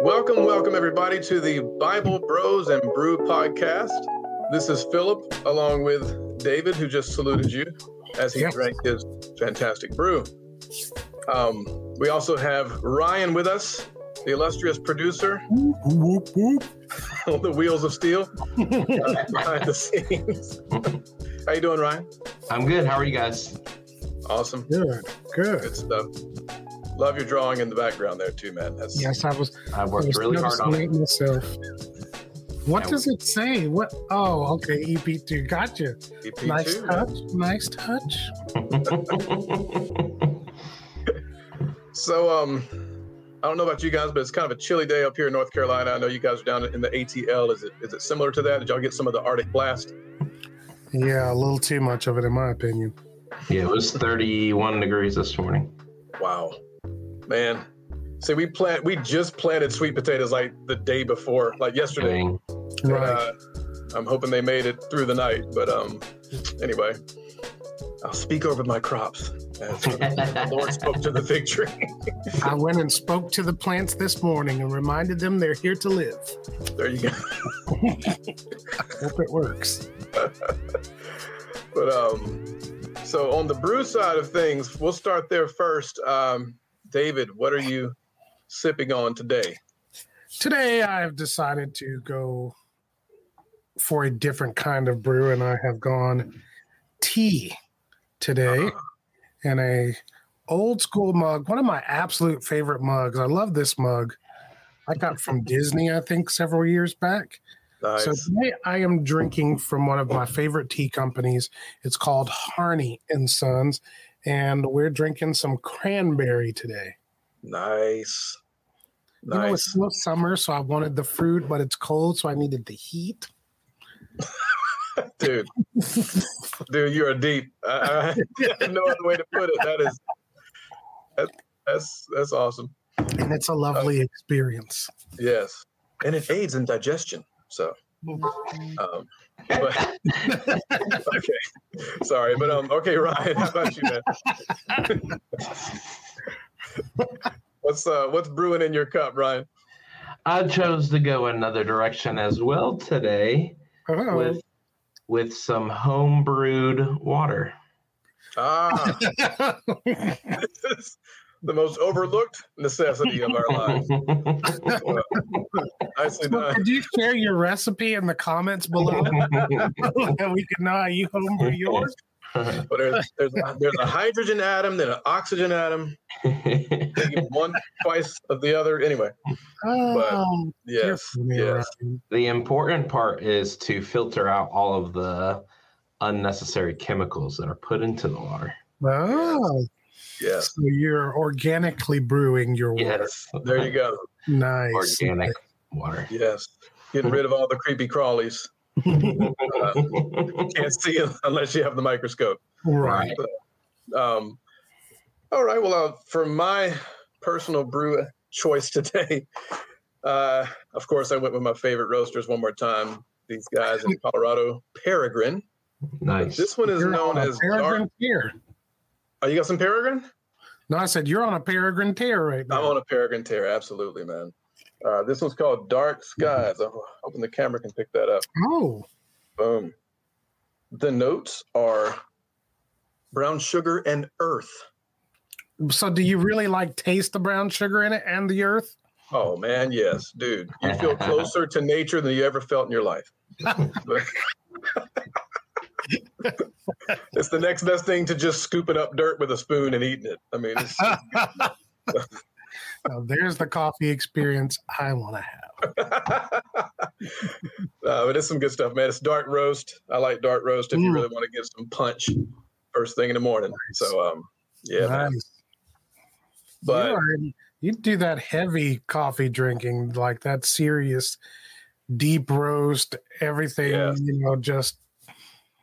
Welcome, welcome everybody to the Bible Bros and Brew podcast. This is Philip along with David, who just saluted you as he Yep. drank his fantastic brew. Um, we also have Ryan with us, the illustrious producer Whoop, whoop. on the wheels of steel uh, behind the scenes. How you doing, Ryan? I'm good. How are you guys? Awesome, Good, good. good stuff. Love your drawing in the background there too, man. That's Yes, I was. I I worked was really hard on it. myself. What Yeah. does it say? What? Oh, okay. EP2. Gotcha. EP2. Nice touch. Nice touch. So, um, I don't know about you guys, but it's kind of a chilly day up here in North Carolina. I know you guys are down in the ATL. Is it is it similar to that? Did y'all get some of the Arctic blast? Yeah, a little too much of it, in my opinion. yeah, it was 31 degrees this morning. Wow, man. See, we plant we just planted sweet potatoes like the day before, like yesterday. Dang. Right. Uh, I'm hoping they made it through the night, but um, anyway, I'll speak over my crops. As the Lord spoke to the fig tree. I went and spoke to the plants this morning and reminded them they're here to live. there you go. Hope it works. But um, so on the brew side of things, we'll start there first. Um, David, what are you sipping on today? Today, I have decided to go for a different kind of brew, and I have gone tea today uh-huh. in a old school mug. One of my absolute favorite mugs. I love this mug. I got from Disney, I think, several years back. Nice. So today, I am drinking from one of my favorite tea companies. It's called Harney and Sons, and we're drinking some cranberry today. nice. You know, it's Nice. still summer, so I wanted the fruit, but it's cold, so I needed the heat. Dude. Dude, you're deep. I, I no other way to put it. That is that, that's that's awesome. And it's a lovely experience. Yes. And it aids in digestion. So um but okay. Sorry, but um okay, Ryan, how about you, man? what's uh what's brewing in your cup, Ryan? I chose to go another direction as well today Oh, with with some home brewed water. Ah, this is the most overlooked necessity of our lives. Well, nicely So done. could you share your recipe in the comments below? and we can know how you homebrew yours. But there's there's a, there's a hydrogen atom, then an oxygen atom. One twice of the other. Anyway, Oh, yes, yes, the important part is to filter out all of the unnecessary chemicals that are put into the water. Oh, yes. so you're organically brewing your water. Yes. There you go. Nice. Organic water. Yes, getting rid of all the creepy crawlies. Can't see it unless you have the microscope. Right. Um, all right. Well, uh, for my personal brew choice today, uh, of course, I went with my favorite roasters one more time. These guys in Colorado, Peregrine. nice. This one is You're known on a as dark. peregrine tear. Oh, you got some Peregrine? No, I said you're on a peregrine tear right now. I'm on a Peregrine tear. Absolutely, man. Uh, this one's called Dark Skies. I'm hoping the camera can pick that up. oh, Boom. The notes are brown sugar and earth. so do you really like taste the brown sugar in it and the earth? Oh man, yes, dude. You feel closer to nature than you ever felt in your life. it's the next best thing to just scooping up dirt with a spoon and eating it. I mean, it's, Now, there's the coffee experience I want to have. uh, but it's some good stuff, man. It's dark roast. I like dark roast if you Mm. really want to get some punch first thing in the morning. So, um, yeah, nice. But you, are, you do that heavy coffee drinking, like that serious deep roast, everything, Yeah. you know, just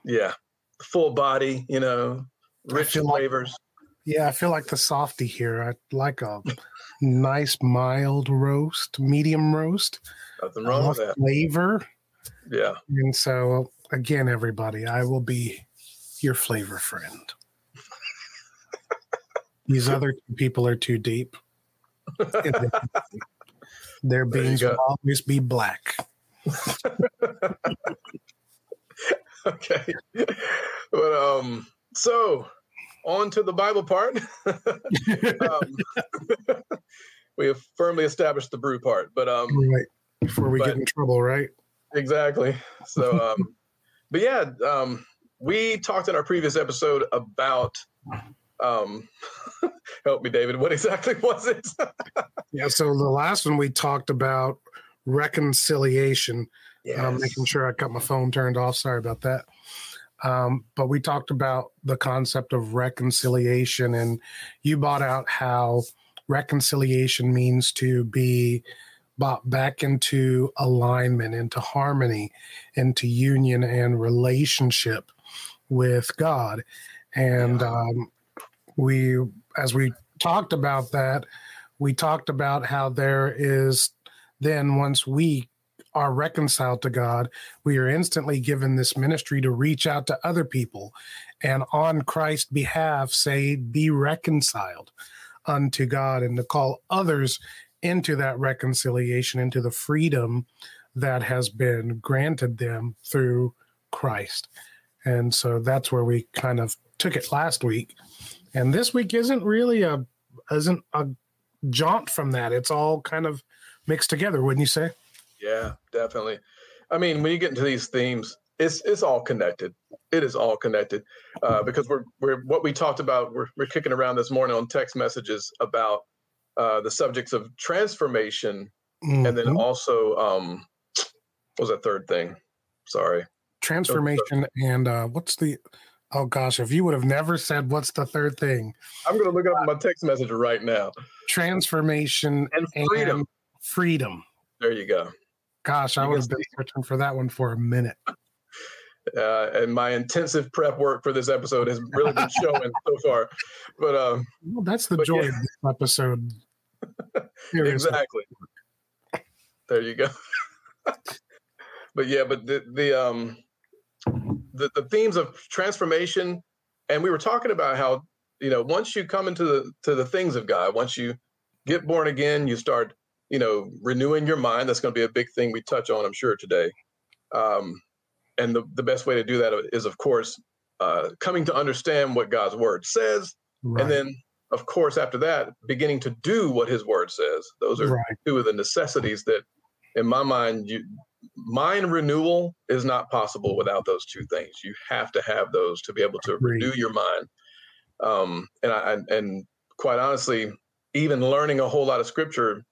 yeah, full body, you know, rich feel like- flavors. yeah, I feel like the softy here. I like a nice mild roast, medium roast. Nothing wrong with that. flavor. Yeah. And so again, everybody, I will be your flavor friend. These other two people are too deep. Their beans will always be black. okay. But um so on to the Bible part. um, we have firmly established the brew part, but um right before we but, get in trouble, right? Exactly. So um but yeah, um we talked in our previous episode about um help me david what exactly was it yeah so the last one we talked about reconciliation yes. um, making sure i got my phone turned off. Sorry about that. Um, but we talked about the concept of reconciliation and you brought out how reconciliation means to be brought back into alignment into harmony into union and relationship with god. And um, we as we talked about that we talked about how there is then once we are reconciled to God, we are instantly given this ministry to reach out to other people and on Christ's behalf say, Be reconciled unto God, and to call others into that reconciliation, into the freedom that has been granted them through Christ. And so that's where we kind of took it last week. And this week isn't really a isn't a jaunt from that. It's all kind of mixed together, wouldn't you say? Yeah, definitely. I mean, when you get into these themes, it's it's all connected. It is all connected uh, because we're we're what we talked about. We're we're kicking around this morning on text messages about uh, the subjects of transformation, mm-hmm. and then mm-hmm. also um, what was that third thing? Sorry, transformation and uh, what's the Oh gosh, if you would have never said what's the third thing. I'm going to look up my text message right now. Transformation and freedom. And freedom. There you go. Gosh, I would have been searching for that one for a minute. Uh, and my intensive prep work for this episode has really been showing so far. But um, well, that's the joy yeah. of this episode. exactly. There you go. but yeah, but the the um the, the themes of transformation and we were talking about how you know once you come into the to the things of god once you get born again you start you know renewing your mind that's going to be a big thing we touch on i'm sure today um, and the, the best way to do that is of course uh, coming to understand what god's word says right. and then of course after that beginning to do what his word says those are right. two of the necessities that in my mind you mind renewal is not possible without those two things. You have to have those to be able to renew your mind. Um, and I and quite honestly, even learning a whole lot of scripture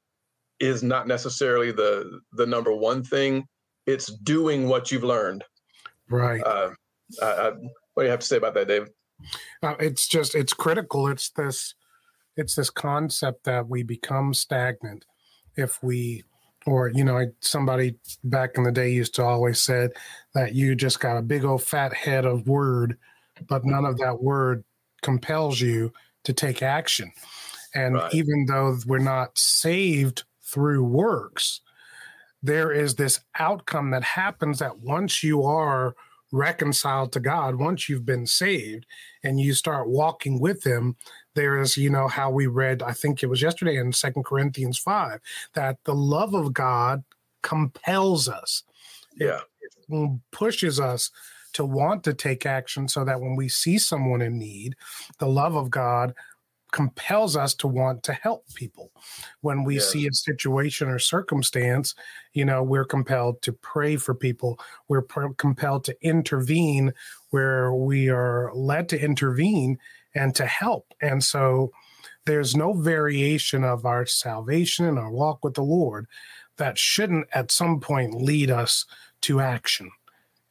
is not necessarily the the number one thing. It's doing what you've learned. Right. Uh, I, I, what do you have to say about that, Dave? Uh, it's just it's critical. It's this it's this concept that we become stagnant if we or you know somebody back in the day used to always said that you just got a big old fat head of word but none of that word compels you to take action and right. even though we're not saved through works there is this outcome that happens that once you are reconciled to God, once you've been saved and you start walking with Him, there is, you know, how we read, I think it was yesterday in Second Corinthians 5, that the love of God compels us. Yeah. It pushes us to want to take action so that when we see someone in need, the love of God compels us to want to help people. When we yes. see a situation or circumstance, you know, we're compelled to pray for people. We're pr- compelled to intervene where we are led to intervene and to help. And so there's no variation of our salvation and our walk with the Lord that shouldn't at some point lead us to action.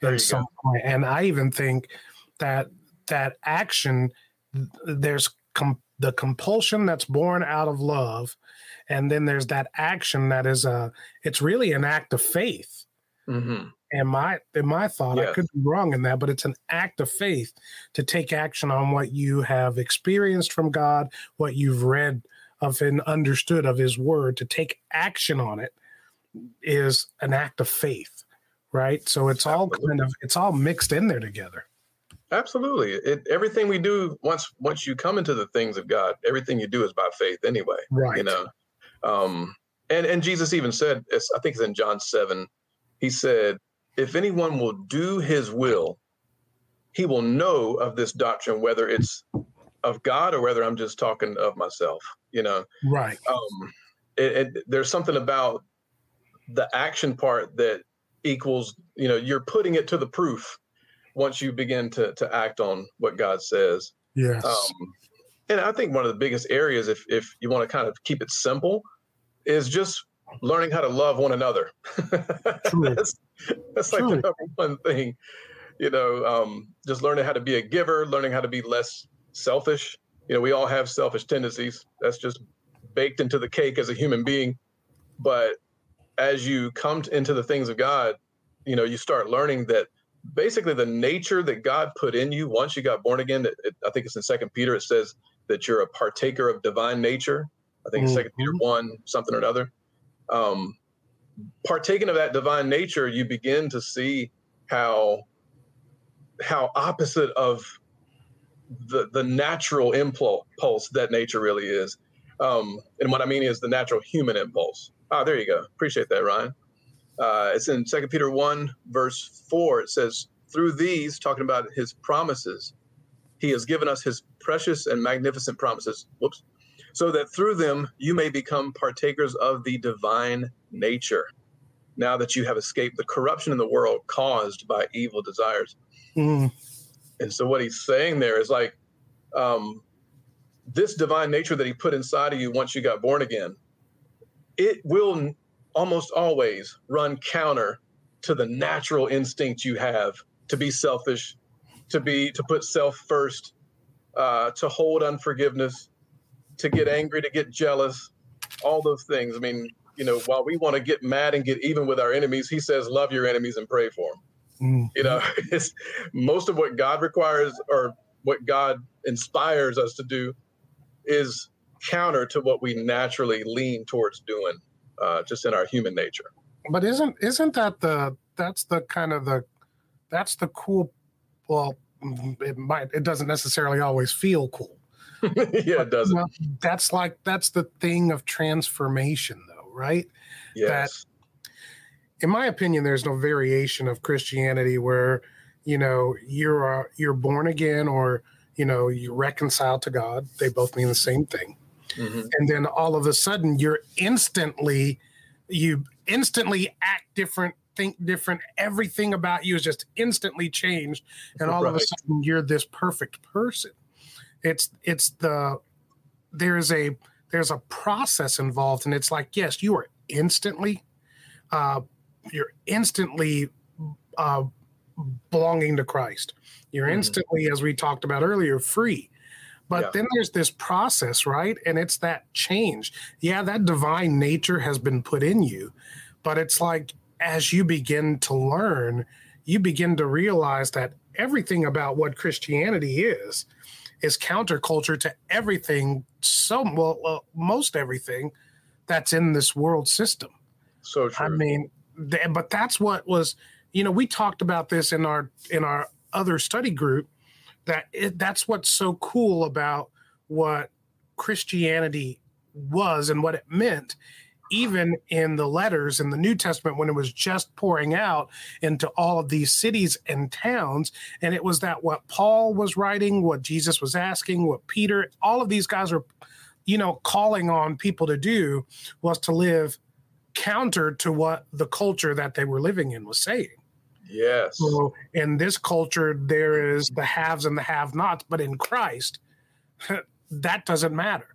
At some point. And I even think that that action there's com- the compulsion that's born out of love and then there's that action that is a it's really an act of faith mm-hmm. and my in my thought yes. i could be wrong in that but it's an act of faith to take action on what you have experienced from god what you've read of and understood of his word to take action on it is an act of faith right so it's all kind of it's all mixed in there together Absolutely. It, everything we do once once you come into the things of God, everything you do is by faith anyway. Right. You know. Um, And and Jesus even said, I think it's in John seven. He said, "If anyone will do His will, he will know of this doctrine, whether it's of God or whether I'm just talking of myself." You know, right? Um, it, it, there's something about the action part that equals, you know, you're putting it to the proof once you begin to to act on what God says. Yes. Um, and I think one of the biggest areas, if if you want to kind of keep it simple, is just learning how to love one another. that's that's like the number one thing. You know, um, just learning how to be a giver, learning how to be less selfish. You know, we all have selfish tendencies. That's just baked into the cake as a human being. But as you come into the things of God, you know, you start learning that basically the nature that God put in you once you got born again. It, it, I think it's in Second Peter. It says that you're a partaker of divine nature. I think mm-hmm. Second Peter one something or another. Um, partaking of that divine nature, you begin to see how how opposite of the the natural impulse that nature really is. Um, and what I mean is the natural human impulse. Ah, there you go. Appreciate that, Ryan. Uh, it's in Second Peter one verse four. It says, "Through these, talking about His promises, He has given us His precious and magnificent promises. Whoops, so that through them you may become partakers of the divine nature. Now that you have escaped the corruption in the world caused by evil desires." Mm. And so, what he's saying there is like, um, this divine nature that He put inside of you once you got born again it will almost always run counter to the natural instinct you have to be selfish, to be to put self first, uh, to hold unforgiveness, to get angry, to get jealous, all those things. I mean, you know, while we want to get mad and get even with our enemies, he says, "Love your enemies and pray for them." Mm-hmm. You know, it's most of what God requires or what God inspires us to do is counter to what we naturally lean towards doing, uh, just in our human nature. But isn't isn't that the that's the kind of the that's the cool? Well, it might it doesn't necessarily always feel cool. yeah, it doesn't. Well, that's like that's the thing of transformation, though, right? Yes. That, in my opinion, there's no variation of Christianity where you know you're uh, you're born again or you know you reconcile to God. They both mean the same thing mm-hmm. and then all of a sudden you're instantly you instantly act different think different everything about you is just instantly changed and all right. of a sudden you're this perfect person it's it's the there's a there's a process involved and it's like yes you are instantly uh you're instantly uh belonging to christ you're mm-hmm. instantly as we talked about earlier free but yeah. then there's this process, right? And it's that change. Yeah, that divine nature has been put in you, but it's like as you begin to learn, you begin to realize that everything about what Christianity is is counterculture to everything so well, well most everything that's in this world system. So true. I mean, th- but that's what was, you know, we talked about this in our in our other study group that it, that's what's so cool about what Christianity was and what it meant even in the letters in the New Testament when it was just pouring out into all of these cities and towns. And it was that what Paul was writing, what Jesus was asking, what Peter, all of these guys were, you know, calling on people to do was to live counter to what the culture that they were living in was saying. Yes. So in this culture, there is the haves and the have nots, but in Christ, that doesn't matter.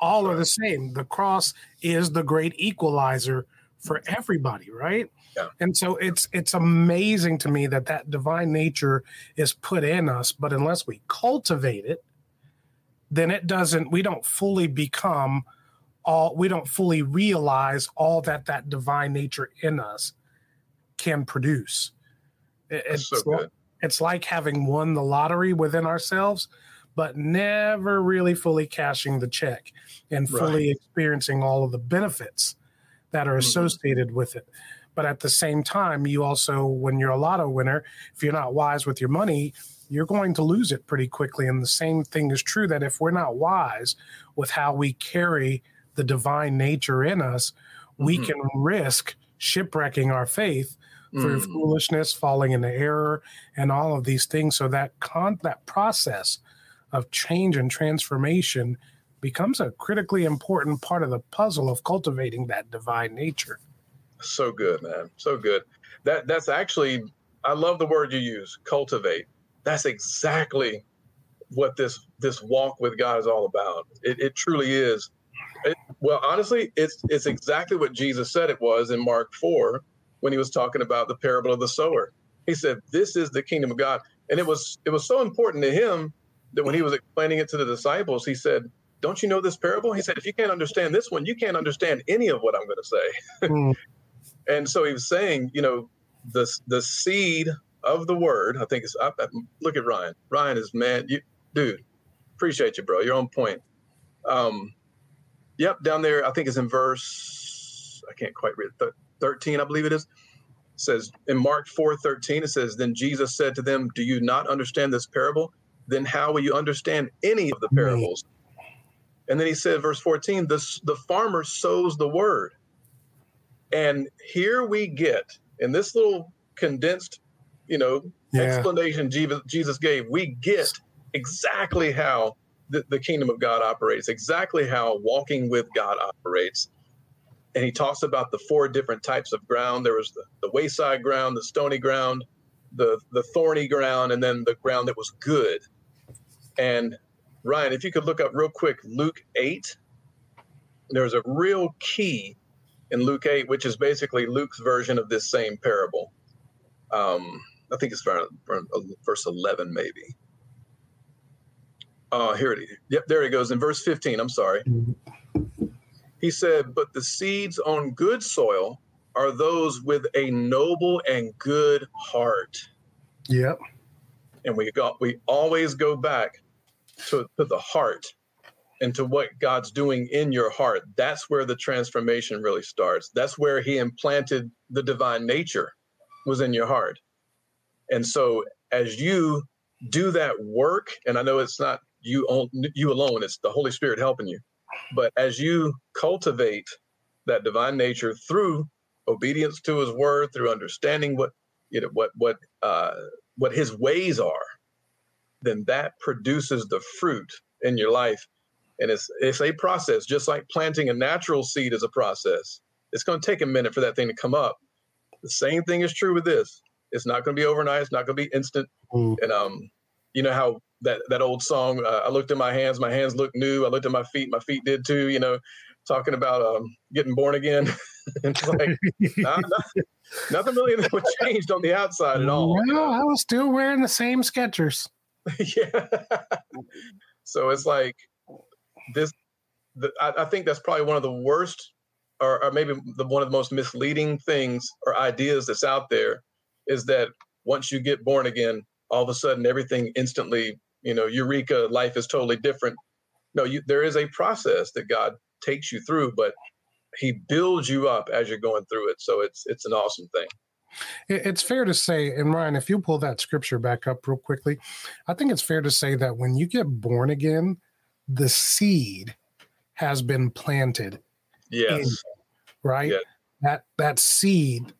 All right. are the same. The cross is the great equalizer for everybody, right? Yeah. And so it's it's amazing to me that that divine nature is put in us, but unless we cultivate it, then it doesn't. We don't fully become all. We don't fully realize all that that divine nature in us can produce. It's, so like, it's like having won the lottery within ourselves, but never really fully cashing the check and fully right. experiencing all of the benefits that are mm-hmm. associated mm-hmm. with it. But at the same time, you also, when you're a lotto winner, if you're not wise with your money, you're going to lose it pretty quickly. And the same thing is true that if we're not wise with how we carry the divine nature in us, we Mhm. can risk shipwrecking our faith through Mm. foolishness, falling into error, and all of these things. So that con that process of change and transformation becomes a critically important part of the puzzle of cultivating that divine nature. So good, man. So good. That that's actually I love the word you use, cultivate. That's exactly what this this walk with God is all about. It, it truly is. It, well, honestly, it's it's exactly what Jesus said it was in Mark four when he was talking about the parable of the sower. He said, "This is the kingdom of God," and it was it was so important to him that when he was explaining it to the disciples, he said, "Don't you know this parable?" He said, "If you can't understand this one, you can't understand any of what I'm going to say." Mm, and so he was saying, you know, the the seed of the word. I think it's. I, I, look at Ryan. Ryan is man, you dude. Appreciate you, bro. You're on point. Um, yep, down there. I think it's in verse. I can't quite read it. Th- Thirteen, I believe it is. Says in Mark four thirteen. It says, "Then Jesus said to them, Do you not understand this parable? Then how will you understand any of the Right. parables?" And then he said, verse 14, the, the farmer sows the word. And here we get in this little condensed, you know, Yeah. explanation Jesus, Jesus gave, we get exactly how the, the kingdom of God operates, exactly how walking with God operates. And he talks about the four different types of ground. There was the, the wayside ground, the stony ground, the the thorny ground, and then the ground that was good. And Ryan, if you could look up real quick, Luke 8, there's a real key in Luke 8, which is basically Luke's version of this same parable. Um, I think it's from, around uh, verse 11, maybe. Oh, here it is. Yep, there it goes. In verse 15, I'm sorry. Mm-hmm. He said, But the seeds on good soil are those with a noble and good heart. Yep. And we got we always go back to, to the heart and to what God's doing in your heart. That's where the transformation really starts. That's where he implanted the divine nature was in your heart. And so as you do that work, and I know it's not you on, you alone, it's the Holy Spirit helping you. But as you cultivate that divine nature through obedience to his word, through understanding what you know what what uh what his ways are, then that produces the fruit in your life. And it's it's a process, just like planting a natural seed is a process. It's going to take a minute for that thing to come up. The same thing is true with this. It's not going to be overnight. It's not going to be instant. Mm. And um, you know how that that old song. Uh, I looked at my hands. My hands looked new. I looked at my feet. My feet did too. You know, talking about um, getting born again. it's like nah, nah, nothing really changed on the outside at all. No, I was still wearing the same Skechers. yeah. so it's like this. The, I, I think that's probably one of the worst, or, or maybe the one of the most misleading things or ideas that's out there, is that once you get born again, all of a sudden everything instantly, you know, eureka, life is totally different. No, you, there is a process that God takes you through, but He builds you up as you're going through it. So it's it's an awesome thing. It's fair to say, and Ryan, if you pull that scripture back up real quickly, I think it's fair to say that when you get born again, the seed has been planted, Yes. right? Yeah. That that seed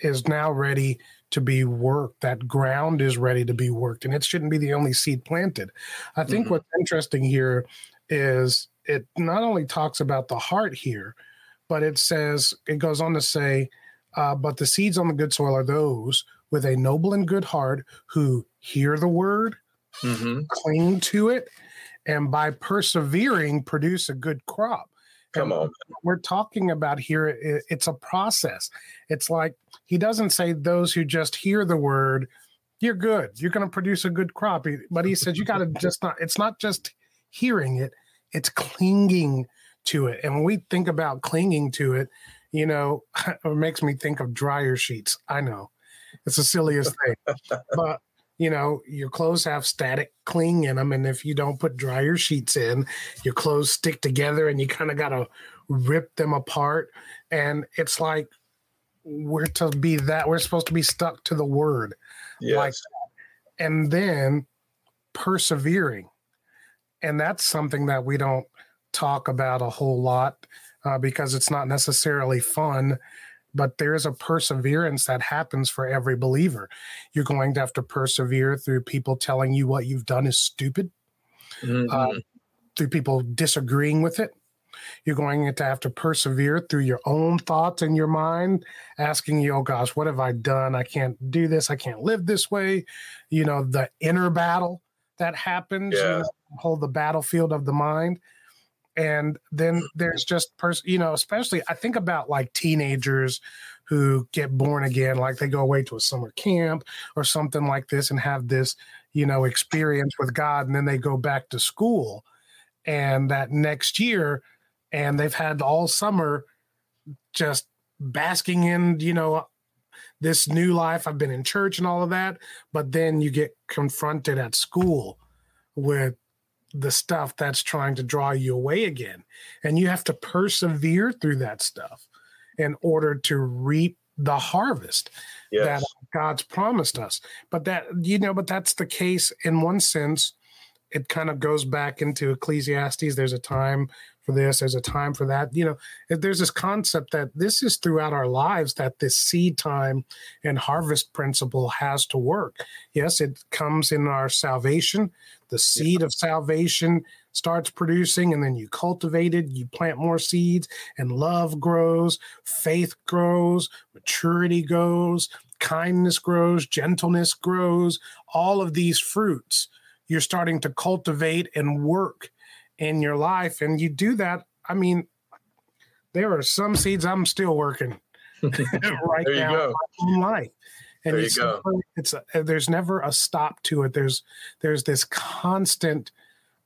is now ready to be worked. That ground is ready to be worked, and it shouldn't be the only seed planted. I think Mhm. what's interesting here is it not only talks about the heart here, but it says it goes on to say, uh, "But the seeds on the good soil are those with a noble and good heart who hear the word, hmm cling to it, and by persevering produce a good crop." Come on. we're talking about here it's a process. It's like he doesn't say those who just hear the word you're good. You're going to produce a good crop. But he says you got to just not it's not just hearing it it's clinging to it. And when we think about clinging to it you know it makes me think of dryer sheets. I know. It's the silliest thing. But you know your clothes have static cling in them and if you don't put dryer sheets in your clothes stick together and you kind of got to rip them apart. And it's like we're to be that we're supposed to be stuck to the word Yes. like and then persevering. And that's something that we don't talk about a whole lot uh, because it's not necessarily fun but there's a perseverance that happens for every believer. You're going to have to persevere through people telling you what you've done is stupid, mm-hmm. uh, through people disagreeing with it. You're going to have to persevere through your own thoughts in your mind, asking you, oh gosh, what have I done? I can't do this. I can't live this way. You know, the inner battle that happens, yeah. you know, hold the battlefield of the mind and then there's just person you know especially i think about like teenagers who get born again like they go away to a summer camp or something like this and have this you know experience with god and then they go back to school and that next year and they've had all summer just basking in you know this new life. I've been in church and all of that but then you get confronted at school with the stuff that's trying to draw you away again. And you have to persevere through that stuff in order to reap the harvest yes. that God's promised us. But that, you know, but that's the case in one sense. It kind of goes back into Ecclesiastes. There's a time for this there's a time for that you know there's this concept that this is throughout our lives that this seed time and harvest principle has to work yes it comes in our salvation the seed yeah. of salvation starts producing and then you cultivate it you plant more seeds and love grows faith grows maturity grows kindness grows gentleness grows all of these fruits you're starting to cultivate and work in your life. And you do that. I mean, there are some seeds I'm still working right now in life. And there it's, go. it's a, there's never a stop to it. There's there's this constant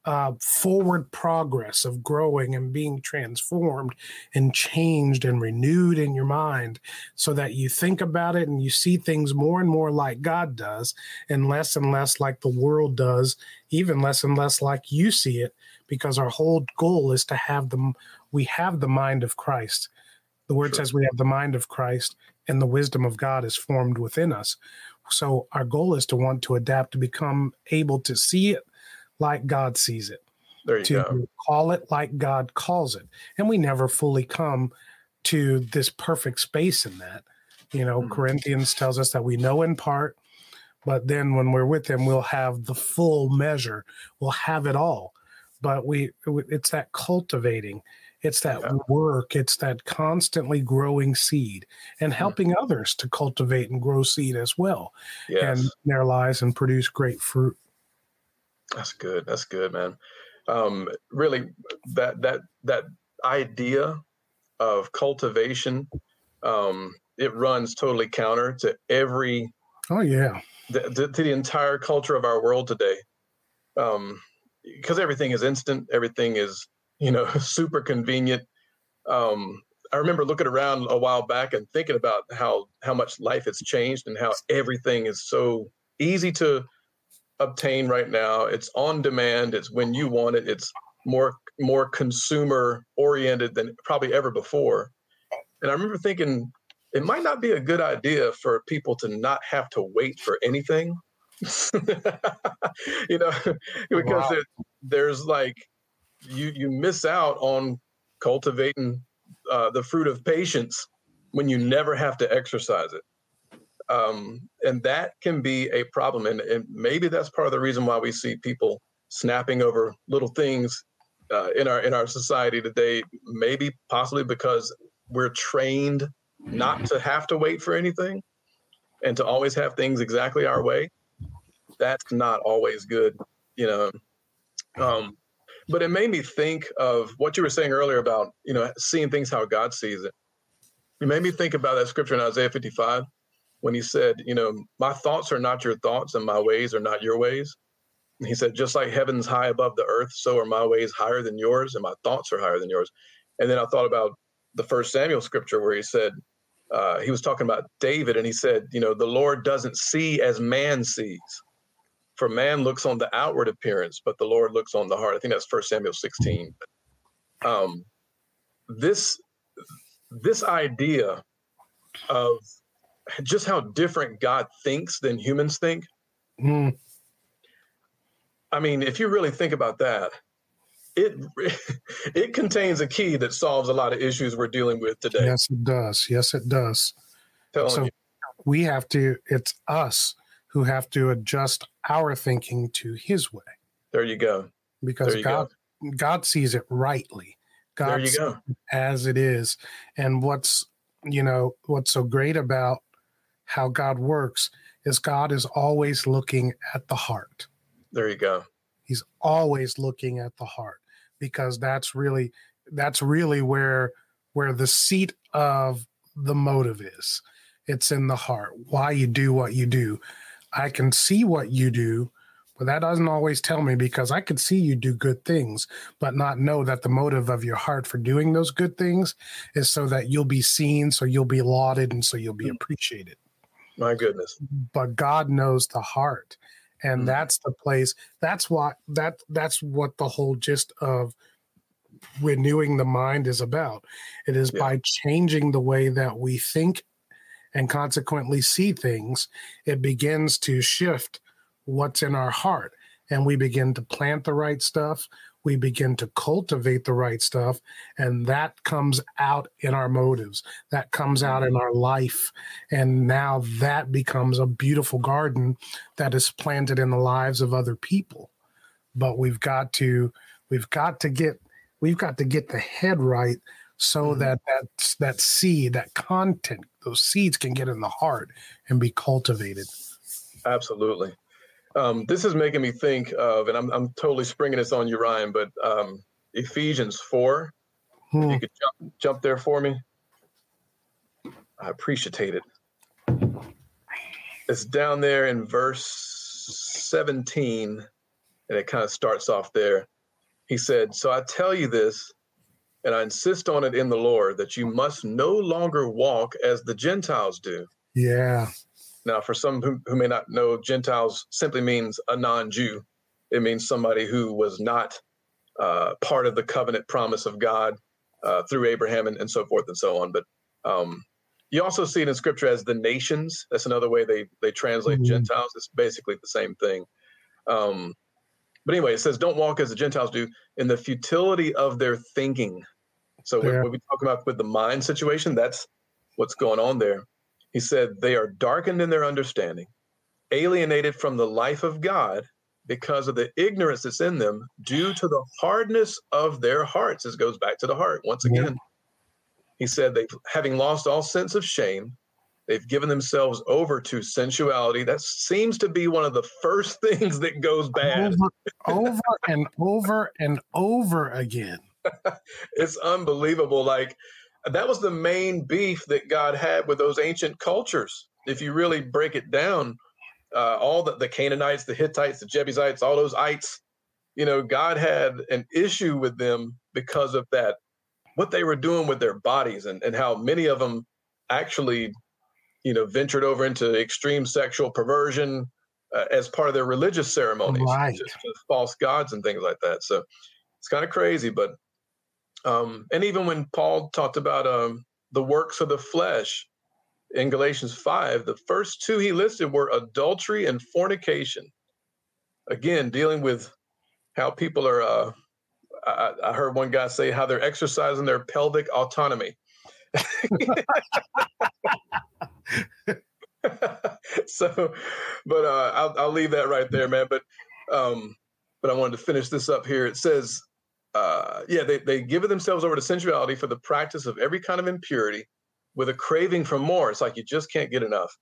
uh, forward progress of growing and being transformed and changed and renewed in your mind so that you think about it and you see things more and more like God does and less and less like the world does, even less and less like you see it because our whole goal is to have them we have the mind of Christ. The word sure. says we have the mind of Christ and the wisdom of God is formed within us. So our goal is to want to adapt to become able to see it like God sees it. to go. call it like God calls it. And we never fully come to this perfect space in that. You know, mm-hmm. Corinthians tells us that we know in part, but then when we're with him, we'll have the full measure. We'll have it all but we it's that cultivating it's that work it's that constantly growing seed and hmm. helping mm-hmm. others to cultivate and grow seed as well yes. and their lives and produce great fruit that's good that's good man um, really that that that idea of cultivation um, it runs totally counter to every oh yeah the, the, to the entire culture of our world today um, because everything is instant, everything is you know super convenient. Um, I remember looking around a while back and thinking about how how much life has changed and how everything is so easy to obtain right now. It's on demand. It's when you want it. It's more more consumer oriented than probably ever before. And I remember thinking it might not be a good idea for people to not have to wait for anything you know, because wow. there's like you you miss out on cultivating uh, the fruit of patience when you never have to exercise it. Um, and that can be a problem. And, and, maybe that's part of the reason why we see people snapping over little things uh, in our in our society today. Maybe possibly because we're trained not to have to wait for anything and to always have things exactly our way that's not always good, you know. Um, but it made me think of what you were saying earlier about, you know, seeing things how God sees it. It made me think about that scripture in Isaiah 55 when he said, you know, my thoughts are not your thoughts and my ways are not your ways. And he said, just like heaven's high above the earth, so are my ways higher than yours and my thoughts are higher than yours. And then I thought about the first Samuel scripture where he said, uh, he was talking about David and he said, you know, the Lord doesn't see as man sees. For man looks on the outward appearance, but the Lord looks on the heart. I think that's First Samuel 16. Um, this this idea of just how different God thinks than humans think. Mm. I mean, if you really think about that, it it contains a key that solves a lot of issues we're dealing with today. Yes, it does. Yes, it does. Telling so you. we have to. It's us who have to adjust our thinking to His way There you go. because you God God sees it rightly. God There you sees go. it as it is, and what's you know what's so great about how God works is God is always looking at the heart. There you go. he's always looking at the heart because that's really that's really where where the seat of the motive is it's in the heart why you do what you do i can see what you do but that doesn't always tell me because i could see you do good things but not know that the motive of your heart for doing those good things is so that you'll be seen so you'll be lauded and so you'll be appreciated My goodness. but God knows the heart. And Mhm. that's the place. That's what that that's what the whole gist of renewing the mind is about. It is Yeah. by changing the way that we think and consequently see things, it begins to shift what's in our heart. And we begin to plant the right stuff. We begin to cultivate the right stuff. And that comes out in our motives. That comes out in mm-hmm. our life. And now that becomes a beautiful garden that is planted in the lives of other people. But we've got to, we've got to get, we've got to get the head right so Mhm. that that that seed, that content, those seeds can get in the heart and be cultivated. Absolutely. Um, this is making me think of, and I'm, I'm totally springing this on you, Ryan, but um, Ephesians 4, Hmm. you could jump, jump there for me. I appreciate it. It's down there in verse 17, and it kind of starts off there. He said, So I tell you this, and I insist on it in the Lord, that you must no longer walk as the Gentiles do. Yeah. Now, for some who, who may not know, Gentiles simply means a non Jew. It means somebody who was not uh, part of the covenant promise of God uh, through Abraham and, and so forth and so on. But um, you also see it in scripture as the nations. That's another way they, they translate Mhm. Gentiles. It's basically the same thing. Um, but anyway, it says, don't walk as the Gentiles do in the futility of their thinking. So Yeah. when we talk about with the mind situation, that's what's going on there. He said, they are darkened in their understanding, alienated from the life of God because of the ignorance that's in them due to the hardness of their hearts. This goes back to the heart once Yeah. again. He said, they having lost all sense of shame, they've given themselves over to sensuality. That seems to be one of the first things that goes bad. Over, over and over and over again. it's unbelievable. Like that was the main beef that God had with those ancient cultures. If you really break it down, uh, all the, the Canaanites, the Hittites, the Jebusites, all those ites, you know, God had an issue with them because of that, what they were doing with their bodies and, and how many of them actually, you know, ventured over into extreme sexual perversion uh, as part of their religious ceremonies, Right. just to false gods and things like that. So it's kind of crazy, but um, and even when Paul talked about um, the works of the flesh in Galatians 5, the first two he listed were adultery and fornication. Again, dealing with how people are, uh, I, I heard one guy say how they're exercising their pelvic autonomy. so, but uh, I'll, I'll leave that right there, man. But, um, but I wanted to finish this up here. It says, uh, yeah, they, they give themselves over to sensuality for the practice of every kind of impurity with a craving for more. It's like you just can't get enough.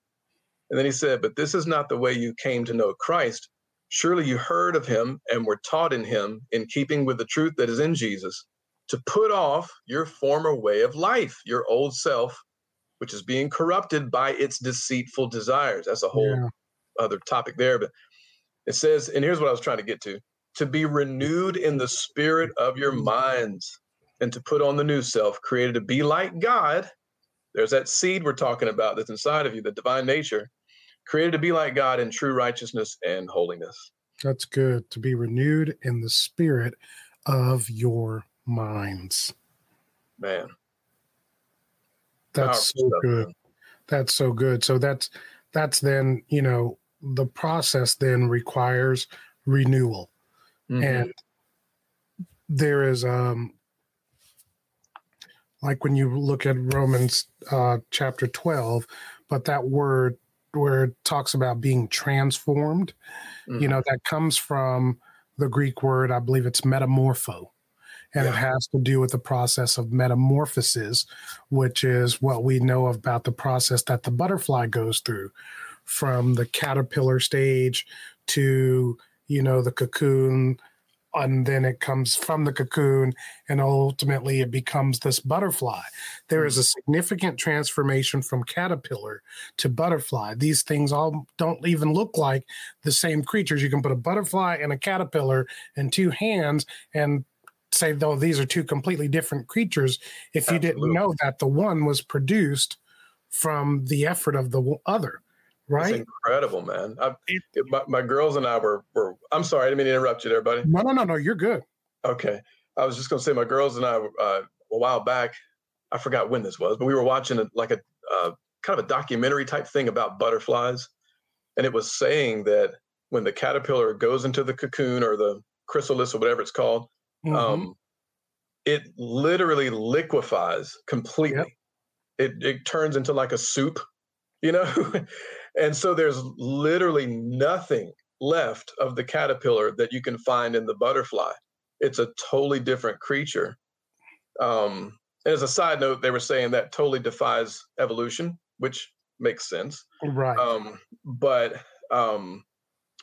And then he said, But this is not the way you came to know Christ. Surely you heard of him and were taught in him in keeping with the truth that is in Jesus to put off your former way of life, your old self, which is being corrupted by its deceitful desires. That's a whole Yeah. other topic there. But it says, and here's what I was trying to get to to be renewed in the spirit of your minds and to put on the new self, created to be like God. There's that seed we're talking about that's inside of you, the divine nature, created to be like God in true righteousness and holiness. That's good to be renewed in the spirit of your minds. Man, That's powerful so stuff, good. man. That's so good. So that's that's then, you know, the process then requires renewal. Mhm. And there is um like when you look at Romans uh, chapter 12, but that word where it talks about being transformed, mm-hmm. you know, that comes from the Greek word, I believe it's metamorpho. And yeah. it has to do with the process of metamorphosis, which is what we know about the process that the butterfly goes through from the caterpillar stage to, you know, the cocoon, and then it comes from the cocoon and ultimately it becomes this butterfly. There is a mm. significant transformation from caterpillar to butterfly. These things all don't even look like the same creatures. You can put a butterfly and a caterpillar in two hands and say, though, these are two completely different creatures if you didn't know that the one was produced from the effort of the other right? It's incredible, man. I, my, my, girls and I were were. I'm sorry, I didn't mean to interrupt you there, buddy. No, no, no, no. You're good. Okay, I was just gonna say my girls and I uh, a while back. I forgot when this was, but we were watching a, like a uh, kind of a documentary type thing about butterflies, and it was saying that when the caterpillar goes into the cocoon or the chrysalis or whatever it's called, mm-hmm. um, it literally liquefies completely. Yep. It it turns into like a soup, you know. And so there's literally nothing left of the caterpillar that you can find in the butterfly. It's a totally different creature. Um, and as a side note, they were saying that totally defies evolution, which makes sense. Right. Um, but um,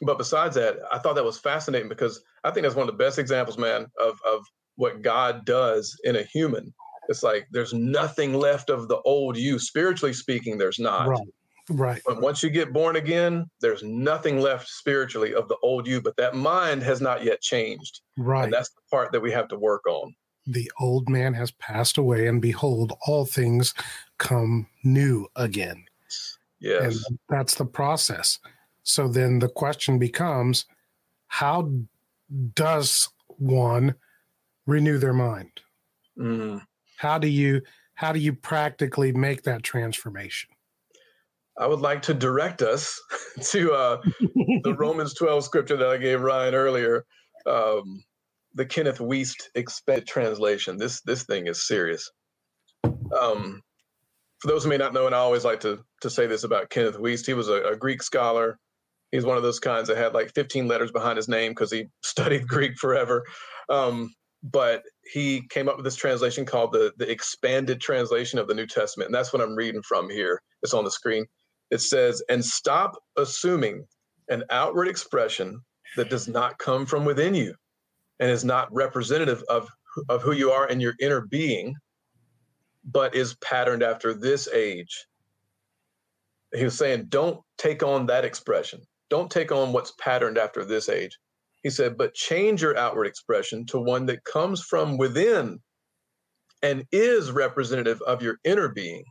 but besides that, I thought that was fascinating because I think that's one of the best examples, man, of of what God does in a human. It's like there's nothing left of the old you. Spiritually speaking, there's not. Right. Right. But once you get born again, there's nothing left spiritually of the old you, but that mind has not yet changed. Right. And that's the part that we have to work on. The old man has passed away, and behold, all things come new again. Yes. And that's the process. So then the question becomes how does one renew their mind? Mm. How do you how do you practically make that transformation? I would like to direct us to uh, the Romans 12 scripture that I gave Ryan earlier, um, the Kenneth Wuest expanded translation. This this thing is serious. Um, for those who may not know, and I always like to to say this about Kenneth Wuest, he was a, a Greek scholar. He's one of those kinds that had like 15 letters behind his name because he studied Greek forever. Um, but he came up with this translation called the the expanded translation of the New Testament, and that's what I'm reading from here. It's on the screen. It says, and stop assuming an outward expression that does not come from within you and is not representative of, of who you are in your inner being, but is patterned after this age. He was saying, don't take on that expression. Don't take on what's patterned after this age. He said, but change your outward expression to one that comes from within and is representative of your inner being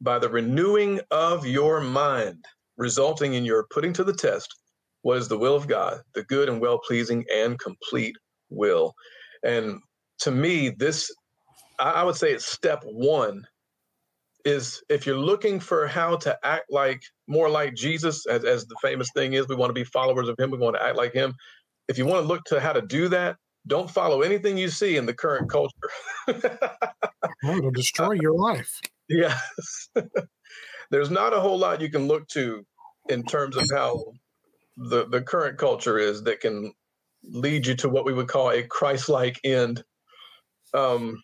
by the renewing of your mind, resulting in your putting to the test what is the will of God, the good and well pleasing and complete will. And to me, this, I would say it's step one is if you're looking for how to act like more like Jesus, as, as the famous thing is, we want to be followers of him, we want to act like him. If you want to look to how to do that, don't follow anything you see in the current culture. it'll destroy your life. Yes. There's not a whole lot you can look to in terms of how the, the current culture is that can lead you to what we would call a Christ-like end. Um,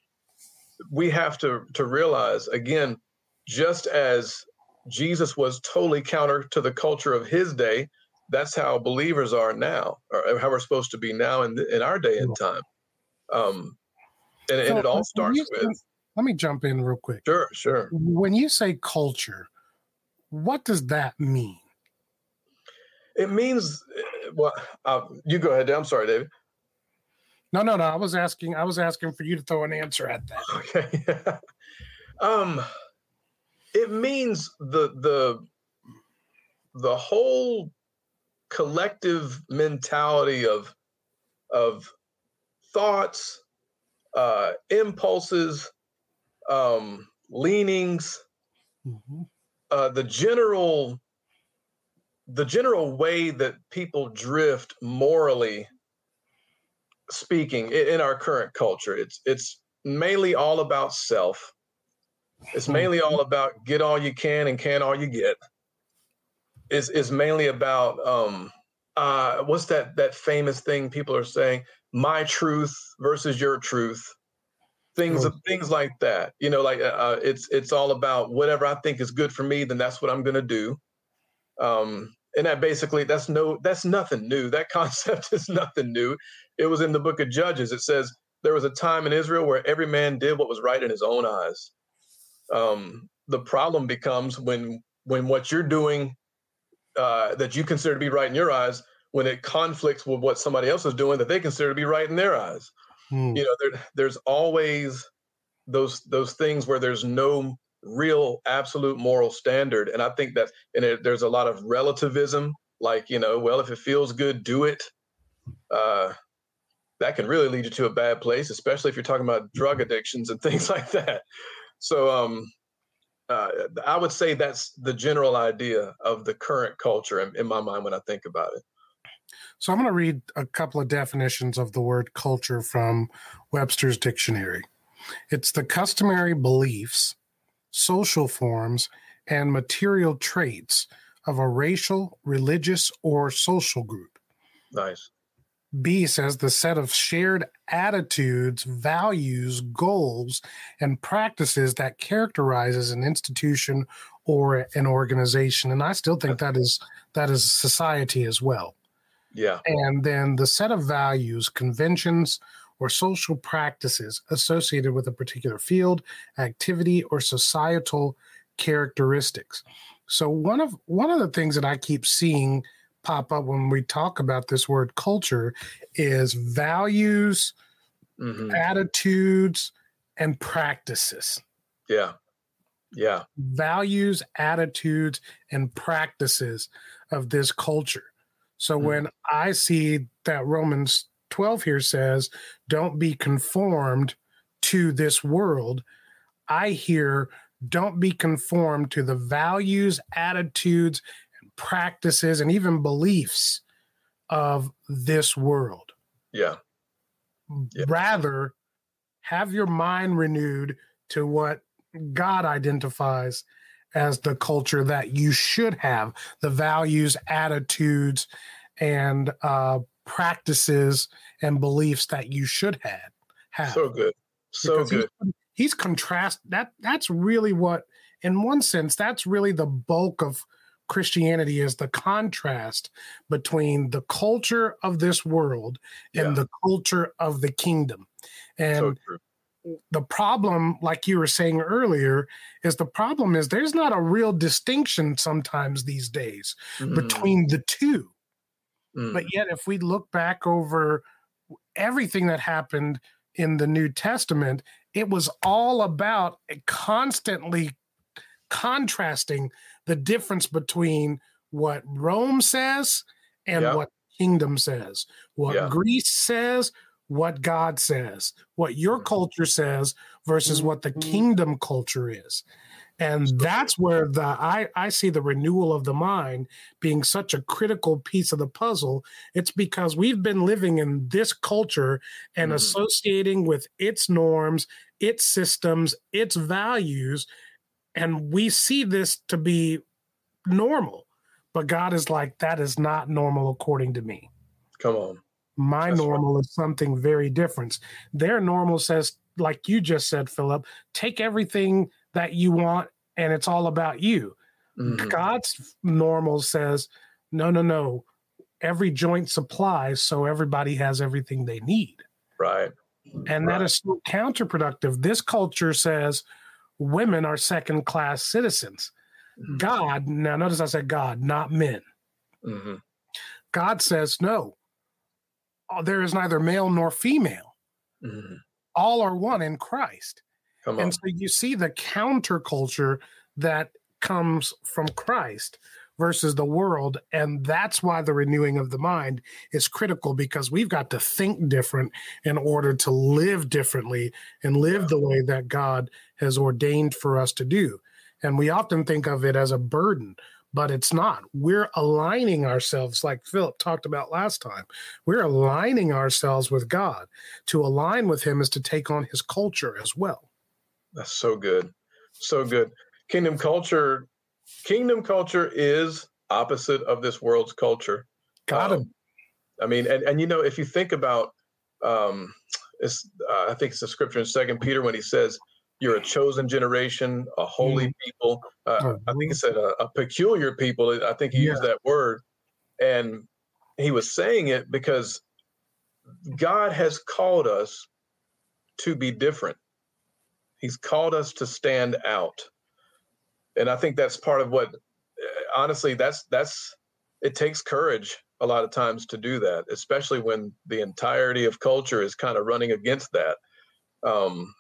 we have to to realize again, just as Jesus was totally counter to the culture of his day, that's how believers are now, or how we're supposed to be now in in our day and time. Um, and, so, and it all starts with let me jump in real quick. Sure, sure. When you say culture, what does that mean? It means, well, uh, you go ahead. I'm sorry, David. No, no, no. I was asking. I was asking for you to throw an answer at that. Okay. um, it means the the the whole collective mentality of of thoughts, uh, impulses, um, leanings, mm-hmm. uh, the general the general way that people drift morally speaking in our current culture, it's it's mainly all about self. It's mainly all about get all you can and can all you get. It's, it's mainly about um, uh, what's that that famous thing people are saying? My truth versus your truth. Things oh. things like that. You know, like uh, uh, it's it's all about whatever I think is good for me. Then that's what I'm going to do. Um, and that basically that's no that's nothing new. That concept is nothing new. It was in the book of Judges. It says there was a time in Israel where every man did what was right in his own eyes. Um, the problem becomes when when what you're doing uh, that you consider to be right in your eyes, when it conflicts with what somebody else is doing that they consider to be right in their eyes. Hmm. You know, there, there's always those those things where there's no real absolute moral standard, and I think that and it, there's a lot of relativism. Like you know, well, if it feels good, do it. Uh, that can really lead you to a bad place, especially if you're talking about drug addictions and things like that. So, um, uh, I would say that's the general idea of the current culture in, in my mind when I think about it. So, I'm going to read a couple of definitions of the word culture from Webster's dictionary. It's the customary beliefs, social forms, and material traits of a racial, religious, or social group. Nice. B says the set of shared attitudes, values, goals, and practices that characterizes an institution or an organization. And I still think that is that is society as well. Yeah. And then the set of values, conventions, or social practices associated with a particular field, activity, or societal characteristics. So one of one of the things that I keep seeing pop up when we talk about this word culture is values, mm-hmm. attitudes, and practices. Yeah. Yeah. Values, attitudes, and practices of this culture. So mm-hmm. when I see that Romans 12 here says, don't be conformed to this world, I hear, don't be conformed to the values, attitudes, practices and even beliefs of this world. Yeah. yeah. Rather, have your mind renewed to what God identifies as the culture that you should have, the values, attitudes, and uh, practices and beliefs that you should have. have. So good. So because good. He's, he's contrast that that's really what in one sense that's really the bulk of Christianity is the contrast between the culture of this world and yeah. the culture of the kingdom. And so the problem, like you were saying earlier, is the problem is there's not a real distinction sometimes these days mm. between the two. Mm. But yet, if we look back over everything that happened in the New Testament, it was all about constantly contrasting the difference between what Rome says and yeah. what kingdom says, what. Greece says, what God says, what your mm-hmm. culture says versus what the mm-hmm. kingdom culture is. And that's where the I, I see the renewal of the mind being such a critical piece of the puzzle. It's because we've been living in this culture and mm-hmm. associating with its norms, its systems, its values, and we see this to be normal. But God is like, that is not normal according to me. Come on. My That's normal right. is something very different. Their normal says, like you just said, Philip, take everything that you want and it's all about you. Mm-hmm. God's normal says, no, no, no. Every joint supplies, so everybody has everything they need. Right. And right. that is so counterproductive. This culture says, women are second class citizens. Mm-hmm. God, now notice I said God, not men. Mm-hmm. God says, no, uh, there is neither male nor female. Mm-hmm. All are one in Christ. And so you see the counterculture that comes from Christ versus the world. And that's why the renewing of the mind is critical because we've got to think different in order to live differently and live the way that God has ordained for us to do. And we often think of it as a burden, but it's not. We're aligning ourselves, like Philip talked about last time. We're aligning ourselves with God. To align with Him is to take on His culture as well. That's so good. So good. Kingdom culture, kingdom culture is opposite of this world's culture. Got him. Um, I mean, and, and you know, if you think about, um, it's, uh, I think it's a scripture in Second Peter when he says, "You're a chosen generation, a holy Mm. people." Uh, Oh, I think he said a, a peculiar people. I think he used that word, and he was saying it because God has called us to be different. He's called us to stand out, and I think that's part of what. uh, Honestly, that's that's it takes courage a lot of times to do that, especially when the entirety of culture is kind of running against that. Um,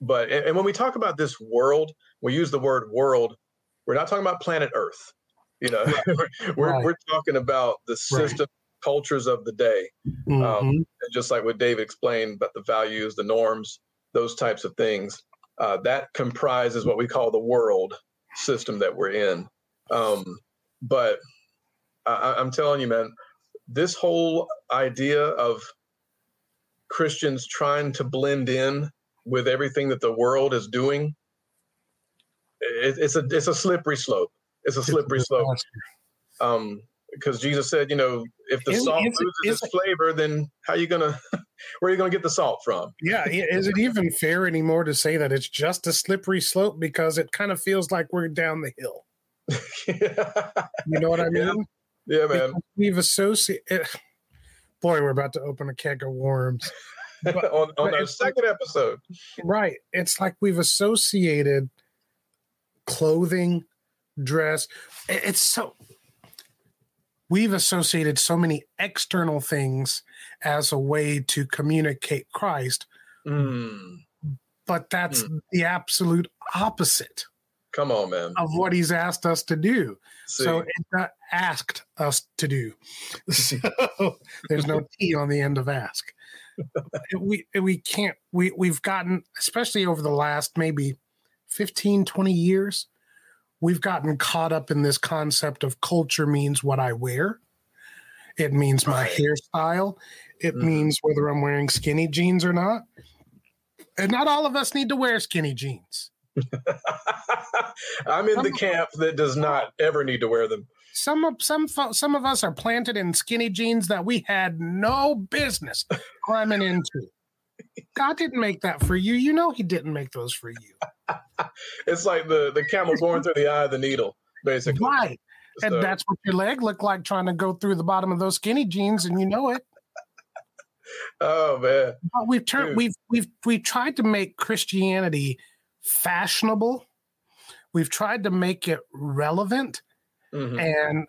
but and, and when we talk about this world, we use the word world. We're not talking about planet Earth. You know, we're Right. we're talking about the Right. system cultures of the day Mhm. and just like what David explained about the values, the norms, those types of things, uh, that comprises what we call the world system that we're in. Um, but I, I- I'm telling you, man, this whole idea of Christians trying to blend in with everything that the world is doing, it, it's a it's a slippery slope. It's a slippery slope um because jesus said you know if the Is- salt is loses its flavor then how you gonna where are you gonna get the salt from Yeah, is it even fair anymore to say that it's just a slippery slope because it kind of feels like we're down the hill? You know what I mean? yeah man Because We've associated. Eh, boy, we're about to open a keg of worms. But- on, on our it's like- second episode Right. It's like we've associated clothing, dress. It's so. We've associated so many external things as a way to communicate Christ, Mm, but that's Hmm. the absolute opposite come on man of what he's asked us to do. See, So it's not asked us to do. So there's no T on the end of ask. we we can't we we've gotten especially over the last maybe 15 20 years we've gotten caught up in this concept of culture means what I wear. It means my hairstyle. It Mhm. means whether I'm wearing skinny jeans or not. And not all of us need to wear skinny jeans. i'm in the I'm- camp that does not ever need to wear them some of some some of us are planted in skinny jeans that we had no business climbing into. God didn't make that for you. You know He didn't make those for you, it's like the the camel going through the eye of the needle basically right? And that's what your leg looked like trying to go through the bottom of those skinny jeans, and you know it. oh man But we've turned Dude. we've we've we've tried to make Christianity fashionable. We've tried to make it relevant. Mhm. And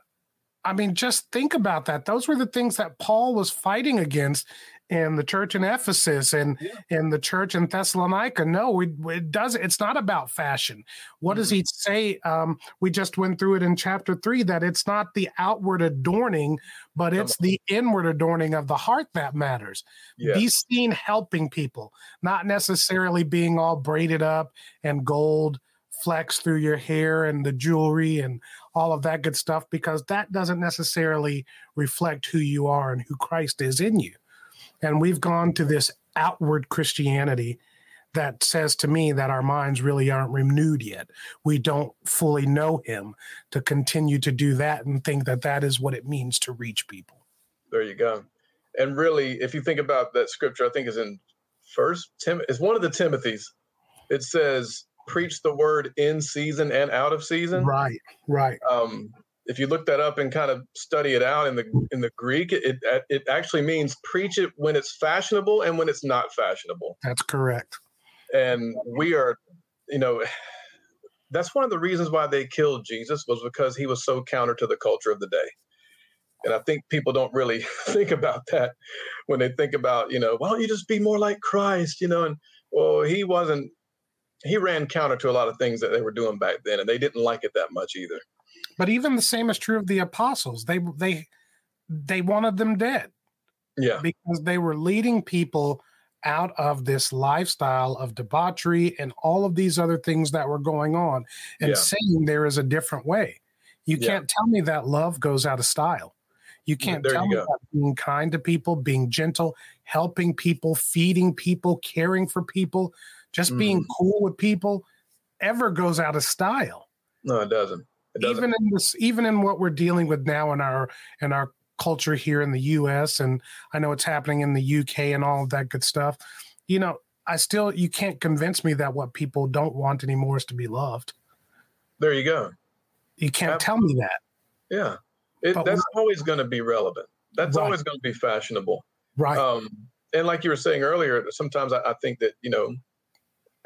I mean, just think about that. Those were the things that Paul was fighting against in the church in Ephesus and Yeah. in the church in Thessalonica. No, it, it does. It's not about fashion. What does he say? Um, we just went through it in chapter three that it's not the outward adorning, but it's the inward adorning of the heart that matters. yeah Be seen helping people, not necessarily being all braided up and gold flecks through your hair and the jewelry and all of that good stuff, because that doesn't necessarily reflect who you are and who Christ is in you. And we've gone to this outward Christianity that says to me that our minds really aren't renewed yet. We don't fully know Him to continue to do that and think that that is what it means to reach people. There you go. And really, if you think about that scripture, I think is in First Tim. It's one of the Timothy's. It says, "Preach the word in season and out of season." Right, right. Um, if you look that up and kind of study it out in the in the Greek, it it actually means preach it when it's fashionable and when it's not fashionable. That's correct. And we are, you know, that's one of the reasons why they killed Jesus was because he was so counter to the culture of the day. And I think people don't really think about that when they think about, you know, why don't you just be more like Christ, you know? And well, he wasn't. He ran counter to a lot of things that they were doing back then, and they didn't like it that much either. But even the same is true of the apostles. They they they wanted them dead Yeah, because they were leading people out of this lifestyle of debauchery and all of these other things that were going on and Yeah. saying there is a different way. You Yeah. can't tell me that love goes out of style. You can't There tell you me that being kind to people, being gentle, helping people, feeding people, caring for people, just being Mm-hmm. cool with people ever goes out of style. No, it doesn't. Even in this, even in what we're dealing with now in our in our culture here in the U.S. and I know it's happening in the U.K. and all of that good stuff. You know, I still you can't convince me that what people don't want anymore is to be loved. there you go. You can't tell me that. Yeah. It, that's always going to be relevant. That's Right. always going to be fashionable. Right. Um, and like you were saying earlier, sometimes I, I think that, you know,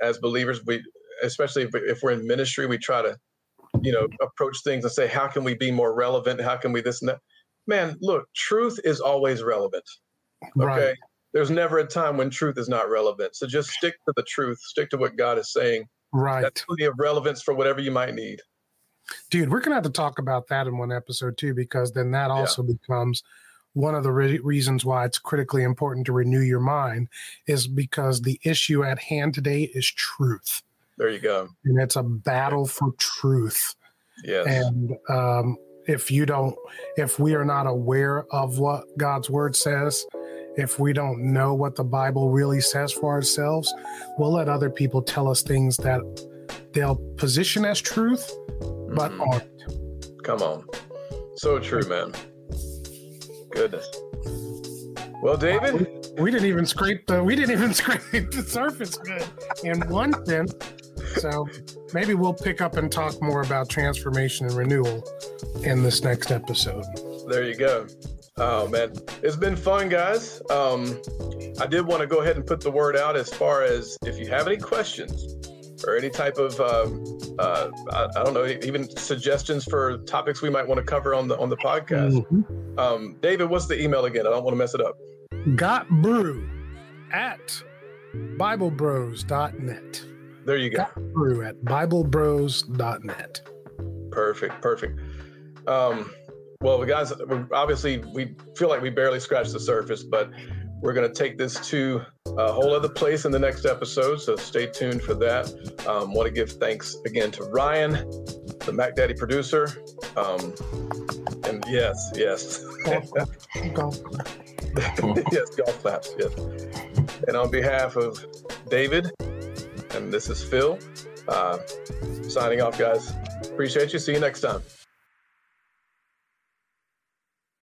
as believers, we, especially if, if we're in ministry, we try to, you know, approach things and say, how can we be more relevant? How can we this and that? Man, look, truth is always relevant. Okay. Right. There's never a time when truth is not relevant. So just stick to the truth, stick to what God is saying. Right. That's plenty of relevance for whatever you might need. Dude, we're gonna have to talk about that in one episode too, because then that also becomes one of the re- reasons why it's critically important to renew your mind is because the issue at hand today is truth, There you go. and it's a battle for truth. Yes. And um, if you don't, if we are not aware of what God's word says, if we don't know what the Bible really says for ourselves, we'll let other people tell us things that they'll position as truth, but Mhm. aren't. Come on. So true, man. Goodness. Well, David, We didn't even scrape the we didn't even scrape the surface good in one sense. So maybe we'll pick up and talk more about transformation and renewal in this next episode. there you go. Oh man, it's been fun, guys. Um, I did want to go ahead and put the word out as far as if you have any questions or any type of um, uh, I, I don't know, even suggestions for topics we might want to cover on the on the podcast. Mhm. Um, David, what's the email again? I don't want to mess it up. Got brew at biblebros.net. There you go. Brew at biblebros.net. Perfect, perfect. Um, well, guys, obviously, we feel like we barely scratched the surface, but we're going to take this to a whole other place in the next episode. So stay tuned for that. Um, Want to give thanks again to Ryan, the Mac Daddy producer. Um, and yes, yes, Golf. yes, golf claps. Yes. And on behalf of David, and this is Phil, uh, signing off, guys. Appreciate you. See you next time.